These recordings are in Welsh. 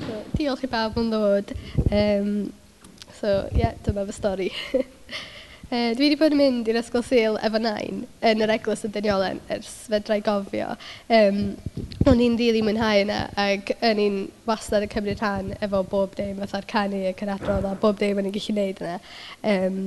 So, diolch i bawb yn ddod. Um, so, ie, yeah, dyma fy stori. Uh, dwi wedi bod yn mynd i'r ysgol sil efo nain yn yr eglwys y Dyniolen ers fedrau gofio. Um, o'n i'n rili mwynhau yna ac o'n i'n wastad yn cymryd rhan efo bob dim fatha'r canu y cynadrodd a bob dim o'n i'n gallu gwneud yna. Um,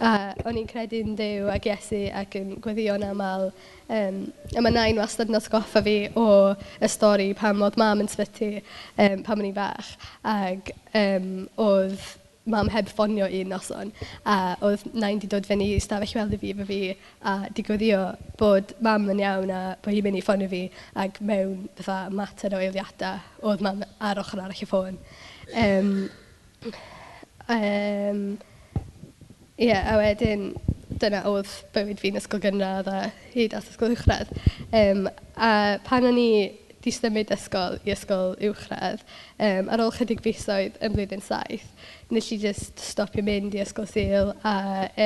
A o'n i'n credu'n dew ac Iesu ac yn gweddio'n aml. Um, a mae nain wastad yn atgoffa fi o y stori pam oedd mam yn sbyty um, pam o'n i'n fach. Ac um, oedd mam heb ffonio un noson. A oedd nain di dod fyny i stafell weld i fi efo fi a digwyddio bod mam yn iawn a bod hi'n mynd i ffonio fi ac mewn fatha mater o eiliadau oedd mam ar ochr arall y ffôn. Um, um, Ie, yeah, a wedyn dyna oedd bywyd fi'n ysgol gynradd a hyd at ysgol uwchradd. Um, a pan o'n i di symud ysgol i ysgol uwchradd, um, ar ôl chydig fisoedd yn blwyddyn saith, nes i just stopio mynd i ysgol sil a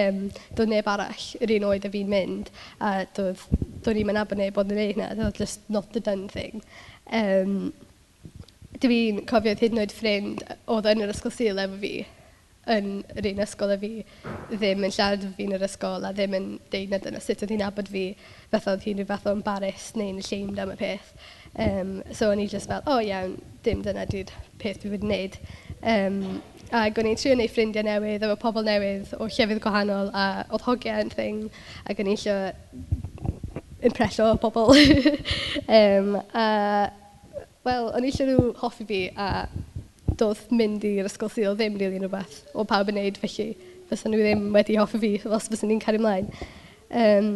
um, doedd neb arall yr un oed a fi'n mynd a doedd, doedd ni'n mynd neb oedd yn ei hynna, doedd just not the done thing. Um, Dwi'n cofio hyd yn oed ffrind oedd yn yr ysgol sil efo fi, yn yr un ysgol a fi ddim yn siarad efo fi yn yr ysgol a ddim yn deud na dyna sut oedd hi'n abod fi fath oedd hi'n rhyw fath o embarrassed neu'n ashamed am y peth. Um, so o'n i just fel, o oh, iawn, dim dyna di'r peth dwi wedi wneud. Um, ac o'n i'n trio gwneud ffrindiau newydd efo pobl newydd o llefydd gwahanol a oedd hogiau yn thing ac o'n i eisiau impresio pobl. um, a, wel, o'n i eisiau nhw hoffi fi a doedd mynd i'r ysgol sydd o ddim rili yn rhywbeth o pawb yn neud felly fysa nhw ddim wedi hoffi fi os fysa ni'n cario ymlaen. Um,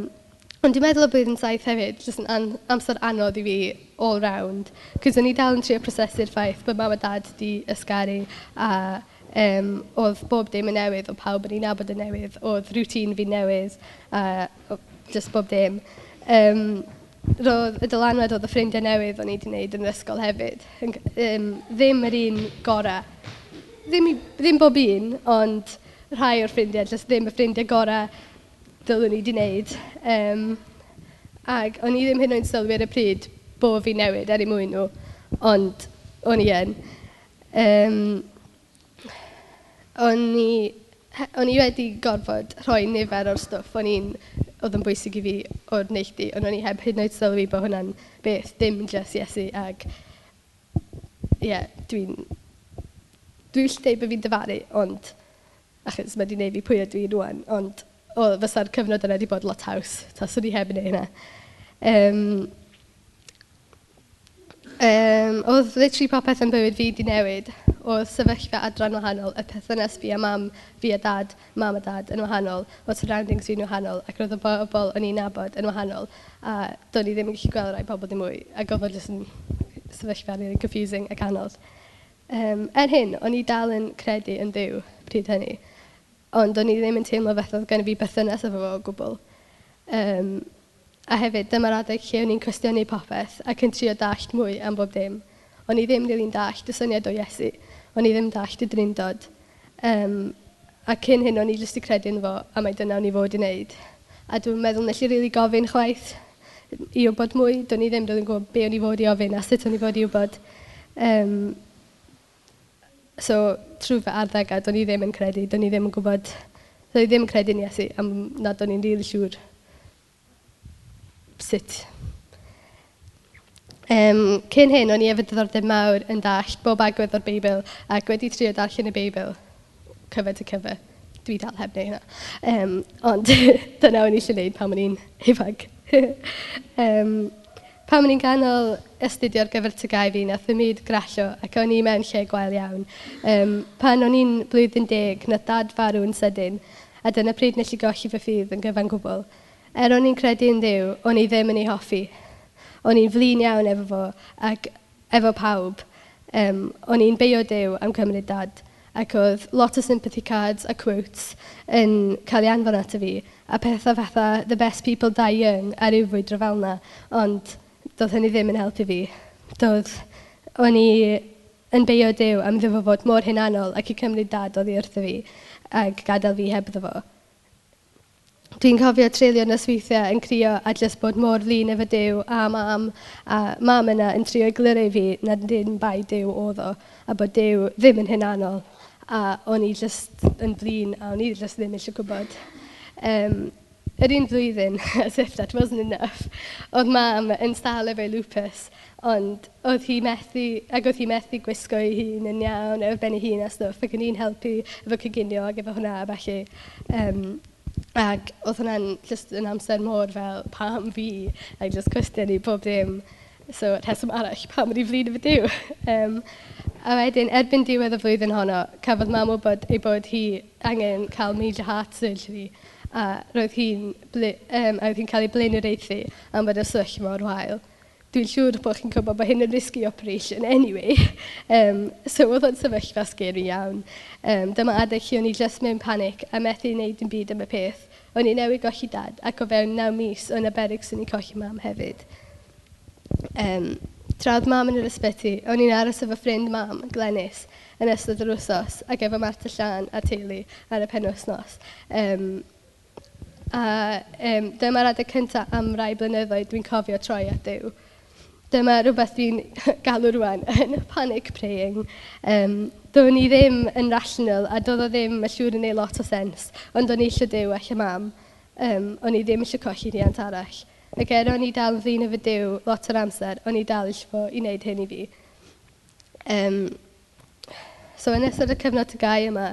Ond dwi'n meddwl o blwyddyn saith hefyd, jyst yn an, amser anodd i fi all round, cos o'n i dal yn trio prosesu'r ffaith bod mam a dad wedi ysgaru a um, oedd bob dim yn newydd, o pawb yn ei nabod yn newydd, oedd rŵtín fi newydd, a just bob dim. Um, roedd y dylanwad oedd y ffrindiau newydd o'n i wedi gwneud yn yr ysgol hefyd. Um, ddim yr un gorau. Ddim, ddim bob un, ond rhai o'r ffrindiau, jyst ddim y ffrindiau gorau dylwn i wedi gwneud. Um, ac o'n i ddim hyn o'n sylwi ar y pryd bod fi newid er i mwyn nhw, ond o'n i yn. Um, o'n i, o'n i wedi gorfod rhoi nifer o'r stwff o'n i'n oedd yn bwysig i fi o'r neilltu, ond o'n i heb hyd yn oed sylwi bod hwnna'n beth, dim just Iesu, ac ie, yeah, dwi'n... Dwi'n gallu dweud bod fi'n dyfaru, ond achos mae wedi gwneud fi pwy ydw i rwan, ond o, fysa'r cyfnod yna wedi bod lot haws, ta swn i heb yn ei hynna. Um, um, oedd literally popeth yn bywyd fi wedi newid, o sefyllfa adran wahanol, y perthynas fi a mam, fi a dad, mam a dad yn wahanol, o surroundings fi'n wahanol, ac roedd y bobl o'n i'n nabod yn wahanol, a do'n i ddim yn gallu gweld rai pobl ddim mwy, a gofod jyst yn sefyllfa really confusing ac anodd. Um, er hyn, o'n i dal yn credu yn ddiw pryd hynny, ond o'n i ddim yn teimlo beth oedd gen i fi berthynas efo fo o gwbl. Um, a hefyd, dyma'r adeg lle o'n i'n cwestiynu popeth ac yn trio dallt mwy am bob dim. O'n i ddim rili'n dallt y syniad o Iesu, O'n i ddim dallt y drindod. Um, a cyn hyn, o'n i jyst i credu yn fo, a mae dyna o'n i fod i wneud. A dwi'n meddwl nes i rili really gofyn chwaith i wybod mwy. Do'n i ddim doedd yn gwybod be o'n i fod i ofyn a sut o'n i fod i wybod. Um, so, trwy fy arddegau, do'n i ddim yn credu. Do'n i ddim yn gwybod... Do'n i ddim yn credu ni Iesu, am nad o'n i'n rili really siŵr sut Um, cyn hyn, o'n i efo diddordeb mawr yn dallt bob agwedd o'r Beibl ac wedi trio darllen y Beibl cyfer to cyfer. Dwi dal heb wneud hynna. Um, ond dyna o'n i eisiau gwneud pan o'n i'n ifanc. um, pan o'n i'n ganol astudio'r gyfer tygau fi, nath y myd grallio ac o'n i mewn lle gwael iawn. Um, pan o'n i'n blwyddyn deg, na dad farw'n sydyn, a dyna pryd nes i golli fy ffydd yn gyfan gwbl. Er o'n i'n credu yn ddiw, o'n i ddim yn ei hoffi, O'n i'n flin iawn efo fo ac efo pawb. Um, o'n i'n beio dew am cymryd dad ac oedd lot o sympathy cards a quotes yn cael ei anfon ato fi, a pethau fatha the best people die young a rhyw fwy drafel na, ond doedd hynny ddim yn helpu fi. Doedd o'n i yn beio dew am ddefo fod mor hunanol ac i cymryd dad oedd i wrtho fi ac gadael fi heb ddefo. Dwi'n cofio treulio nosweithiau yn crio a jyst bod mor flin efo Dyw a mam. A mam yna yn trio egluro i fi na dim bai Dyw oedd o, a bod Dyw ddim yn hynanol. A o'n i jyst yn flin a o'n i jyst ddim eisiau gwybod. Um, yr un flwyddyn, as if that wasn't enough, oedd mam yn stal efo'i lupus, ond oedd hi methu, ac oedd hi methu gwisgo ei hun yn iawn, efo ben ei hun a stwff, ac yn i'n helpu efo cyginio ac efo hwnna felly. Um, Ac oedd hwnna'n just yn amser mor fel pam fi, ac just cwestiwn i pob dim. So, rheswm arall, pam ydi flin efo diw. um, a wedyn, erbyn diwedd y flwyddyn honno, cafodd mam wybod ei bod hi angen cael major heart surgery. A roedd hi'n, um, hi roedd hi'n cael ei blaenioreithu am bod y swyll mor wael. Dwi'n siŵr bod chi'n gwybod bod hyn yn risky operation anyway. Um, so oedd o'n sefyllfa sgeri iawn. Um, dyma adeg lle o'n i just mewn panic a methu i wneud yn byd am y peth. O'n i newid golli dad ac o fewn naw mis o'n aberig sy'n i colli mam hefyd. Um, Trawdd mam yn yr ysbyty, o'n i'n aros efo ffrind mam, Glenys, yn ystod yr wsos, ac efo Marta Llan a teulu ar y penwsnos. Um, a um, dyma'r adeg cyntaf am rai blynyddoedd dwi'n cofio troi at Dyw dyma rhywbeth dwi'n galw rwan yn panic praying. Um, do'n i ddim yn rational a doedd o ddim y siŵr yn ei lot o sens, ond o'n i eisiau dew eich y mam. Um, o'n i ddim eisiau colli riant arall. Ac er o'n i dal yn ddyn efo dew lot o'r amser, o'n i dal eisiau fo i wneud hyn i fi. Um, so yn ystod y cyfnod y gau yma,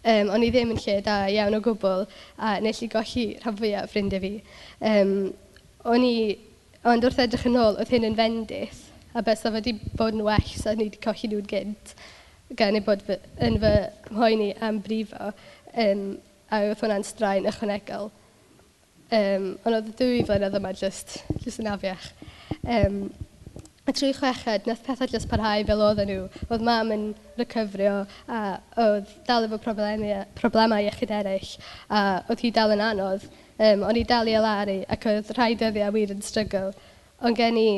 um, o'n i ddim yn lle da iawn o gwbl a nes i golli rhan fwyaf ffrindiau fi. Um, o'n i Ond wrth edrych yn ôl, oedd hyn yn fendith, a beth fe wedi bod yn well, so ni wedi colli nhw'n gynt, gan ei bod fy, yn fy mhoeni am brifo, um, a oedd hwnna'n straen ychwanegol. Um, ond oedd y dwy flynedd yma jyst, jyst yn afiach. Um, a trwy chweched, nath pethau jyst parhau fel oedden nhw. Oedd mam yn recyfrio a oedd dal efo problemau, problemau iechyd eraill a oedd hi dal yn anodd. Um, o'n i dal i alaru ac oedd rhai dyddiau wir yn strygl. Ond gen i,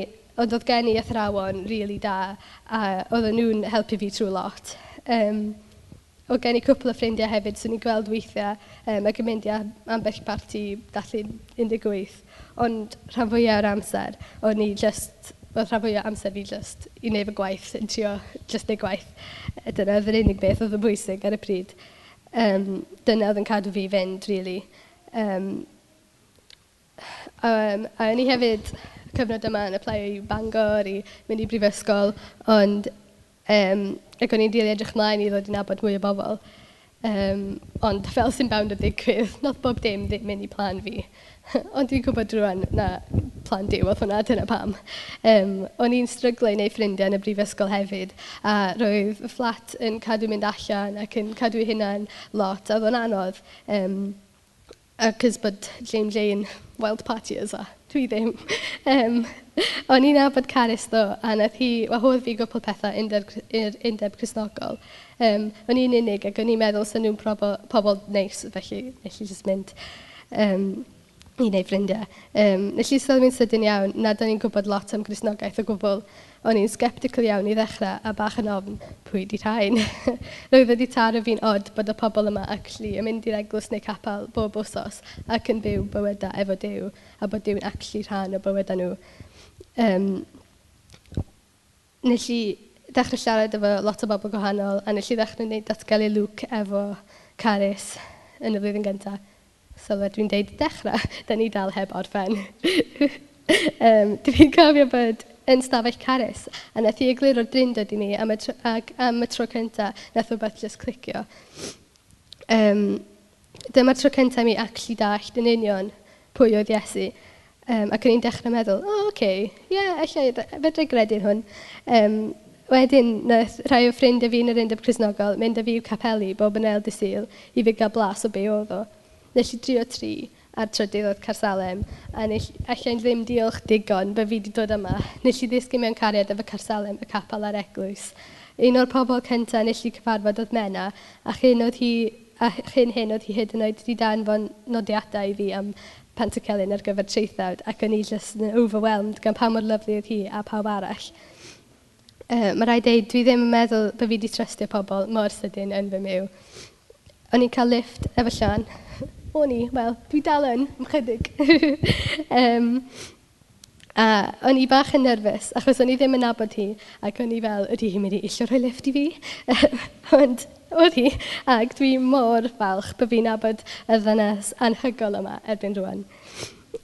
ond oedd gen i athrawon rili really da a oedd nhw'n helpu fi trwy lot. Um, oedd gen i cwpl o ffrindiau hefyd sy'n so i gweld weithiau um, ac yn mynd i ambell parti dallu 18. Ond rhan fwyaf o'r amser, o'n i just, oedd rhan fwyaf amser fi just i wneud fy gwaith, yn trio just neud gwaith. E, dyna oedd yr unig beth oedd yn bwysig ar y pryd. Um, dyna oedd yn cadw fi fynd, really. Um, um, a ni hefyd, cyfnod yma yn apply i Bangor, i mynd i brifysgol, ond um, ac o'n i'n dili edrych mlaen i ddod i nabod mwy o bobl. Um, ond fel sy'n bawn o ddigwydd, nath bob dim ddim mynd i plan fi. ond dwi'n gwybod rwan na plan diw oedd hwnna, dyna pam. Um, o'n i'n stryglau neu ffrindiau yn y brifysgol hefyd, a roedd y fflat yn cadw mynd allan ac yn cadw hynna'n lot, a oedd o'n anodd. Um, cys bod James Jane wild party as a. Dwi ddim. um, o'n i'n abod Caris ddo, a nath hi wahodd fi gwbl pethau undeb, undeb Cresnogol. Um, o'n i'n unig ac o'n i'n meddwl sy'n nhw'n pobl neis, felly, felly jyst mynd. Um, i wneud ffrindiau. Um, nes i sylwi'n sydyn iawn nad o'n i'n gwybod lot am grisnogaeth o gwbl. O'n i'n sceptical iawn i ddechrau a bach yn ofn pwy di rhain. Roedd wedi taro fi'n od bod y pobl yma actually yn mynd i'r eglwys neu capel bob wsos ac yn byw bywydau efo Dyw a bod Dyw'n actually rhan o bywydau nhw. Um, nes i ddechrau siarad efo lot o bobl gwahanol a nes i ddechrau gwneud datgelu lwc efo Caris yn y flwyddyn gyntaf So fel dwi'n deud dechrau, da ni dal heb orffen. um, dwi'n cofio bod yn stafell Caris, a nath i eglir o'r drindod i ni am y, tro, ag, am y tro cyntaf, nath beth jyst clicio. Um, dyma'r tro cyntaf mi actually dallt yn union pwy oedd Iesu. Um, ac o'n i'n dechrau meddwl, o, oh, oce, okay, ie, yeah, allai, fedra i gredu'n hwn. Um, wedyn, nath rhai o ffrindiau fi yn yr undeb Cresnogol mynd â fi i'w capelu bob yn el dy syl i fi gael blas o be oedd o. Nes i drio tri a'r trydydd oedd Carsalem. A nes, allai'n ddim diolch digon be fi wedi dod yma. Nes i ddysgu mewn cariad efo Carsalem, y capel a'r eglwys. Un o'r pobl cyntaf nes i cyfarfod oedd Mena, a chyn oedd hi a chyn hyn oedd hi hyd yn oed wedi danfon nodiadau i fi am Pantacelyn ar gyfer treithawd, ac o'n i just yn overwhelmed gan pa mor lyflu oedd hi a pawb arall. Uh, mae rhaid dweud, dwi ddim yn meddwl bod fi wedi trystio pobl mor sydyn yn fy myw. O'n i'n cael lift efo Sian, o'n i, wel, dwi dal yn, mchydig. um, a o'n i bach yn nerfus, achos o'n i ddim yn nabod hi, ac o'n i fel, ydy hi'n mynd i illio rhoi lift i fi? Ond oedd hi, ac dwi mor falch bod fi'n nabod y ddynes anhygol yma erbyn rwan.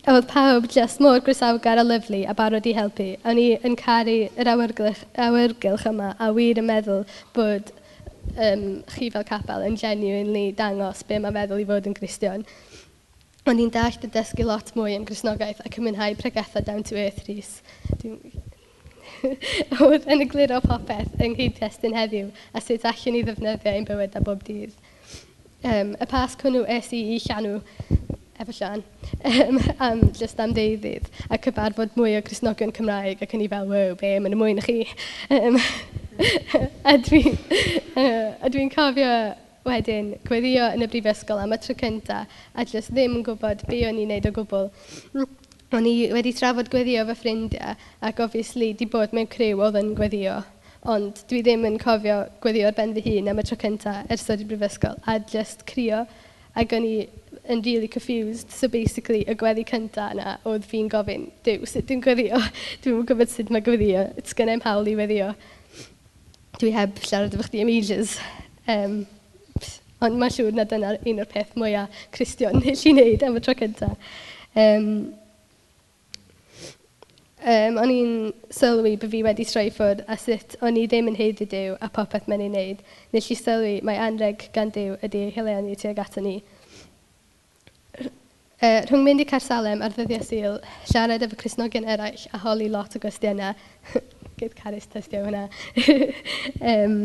Oedd pawb jyst mor grisawgar a lyflu a barod i helpu. O'n i yn caru yr awyrgylch, awyrgylch yma a wir yn meddwl bod um, chi fel capel yn genuinely dangos be mae'n meddwl i fod yn Gristion. Ond i'n dallt y dysgu lot mwy e yn Grisnogaeth ac yn mynhau pregethau down to earth rhys. Oedd yn egluro popeth yng nghyd testyn heddiw a sut allwn ni ddefnyddio ein bywyd a bob dydd. Um, y pas cwnnw es i i llanw efo Sian um, am just am deuddydd a cyfarfod mwy o Cresnogion Cymraeg ac yn i fel, wow, be, mae'n y mwy na chi. Um, a dwi'n uh, dwi cofio wedyn gweddio yn y brifysgol am y tro cynta a jyst ddim yn gwybod be o'n i'n neud o gwbl. O'n i wedi trafod gweddio fy ffrindiau ac obviously di bod mewn criw oedd yn gweddio ond dwi ddim yn cofio gweddio ar ben fy hun am y tro cynta ers dod i brifysgol a just crio ac o'n i yn really confused so basically y gweddi cynta yna oedd fi'n gofyn Dyw, sut dwi'n gweddio? dwi'n gwybod sut mae gweddio it's gonna hawl i weddio dwi heb siarad efo chdi am ages. Um, ond mae'n siŵr na dyna un o'r peth mwyaf Cristion nes i wneud am y tro cynta. Um, um, o'n i'n sylwi bod fi wedi troi ffwrdd a sut o'n i ddim yn heiddi Dyw a popeth mae'n ei wneud. Nes i sylwi mae anreg gan Dyw ydy ei hilianu tuag ato ni. Uh, rhwng mynd i Carsalem ar ddyddiau syl, siarad efo Cresnogion eraill a holi lot o gwestiynau, good carys testio hwnna. um,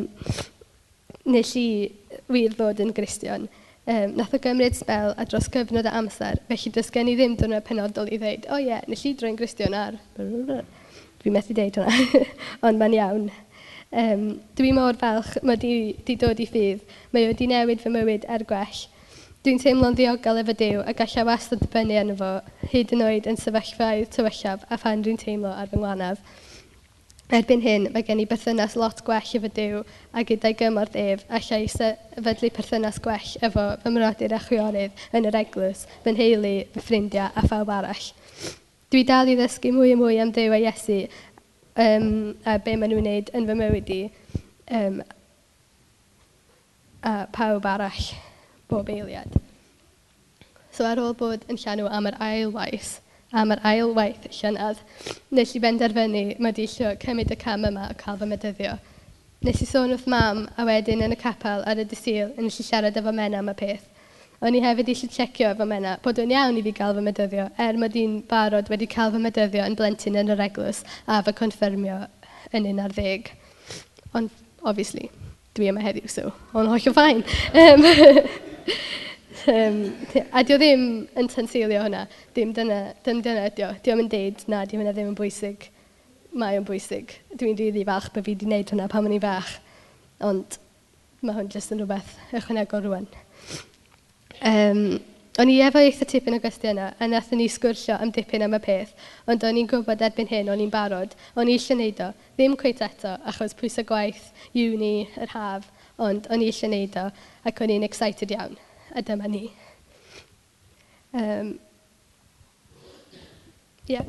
nes i wir ddod yn gristion. Um, nath o gymryd spel a dros gyfnod o amser, felly does gen i ddim dwrnod penodol i ddweud, o oh, ie, yeah, nes i droi'n gristion ar... Dwi'n methu deud hwnna, ond mae'n iawn. Um, dwi mor falch mae di, di dod i ffydd, mae wedi newid fy mywyd er gwell. Dwi'n teimlo'n ddiogel efo Dyw a gallai wastad dibynnu arno fo, hyd yn oed yn sefyllfau tywyllaf a phan dwi'n teimlo ar fy ngwanaf. Erbyn hyn, mae gen i berthynas lot gwell efo Dyw a gyda'i gymorth ef, allai sefydlu perthynas gwell efo fy mrodyr a chwiorydd yn yr eglwys, fy nheulu, fy ffrindiau a phawb arall. Dwi dal i ddysgu mwy a mwy am Dyw a Iesu um, a be maen nhw'n wneud yn fy mywyd i um, a pawb arall bob eiliad. So ar ôl bod yn llanw am yr ail waith, am yr ail waith llynedd, nes i benderfynu mae di eisiau cymryd y cam yma o cael fy medyddio. Nes i sôn wrth mam a wedyn yn y capel ar y dysil yn eisiau siarad efo mena am y peth. O'n i hefyd eisiau checio efo mena bod o'n iawn i fi gael fy medyddio er mod i'n barod wedi cael fy medyddio yn blentyn yn yr eglwys a fy confirmio yn un ar ddeg. Ond, obviously, dwi yma heddiw, so, o'n hollol ffain. um, a dio ddim yn tanseilio hwnna. Dim dyna, dim dyna o. Dio yn deud, na, dio hwnna ddim yn bwysig. Mae o'n bwysig. Dwi'n rili fach bod fi wedi gwneud hwnna pan o'n i fach. Ond mae hwn jyst yn rhywbeth ychwanegol rwan. Um, o'n i efo eitha tipyn o gwestiynau, a nath ni sgwrsio am dipyn am y peth, ond o'n i'n gwybod erbyn hyn, o'n i'n barod, o'n i eisiau gwneud o, ddim cweith eto, achos pwysau gwaith, uni, yr haf, ond o'n i eisiau gwneud o, ac o'n i'n excited iawn. Adamani. Um, yeah.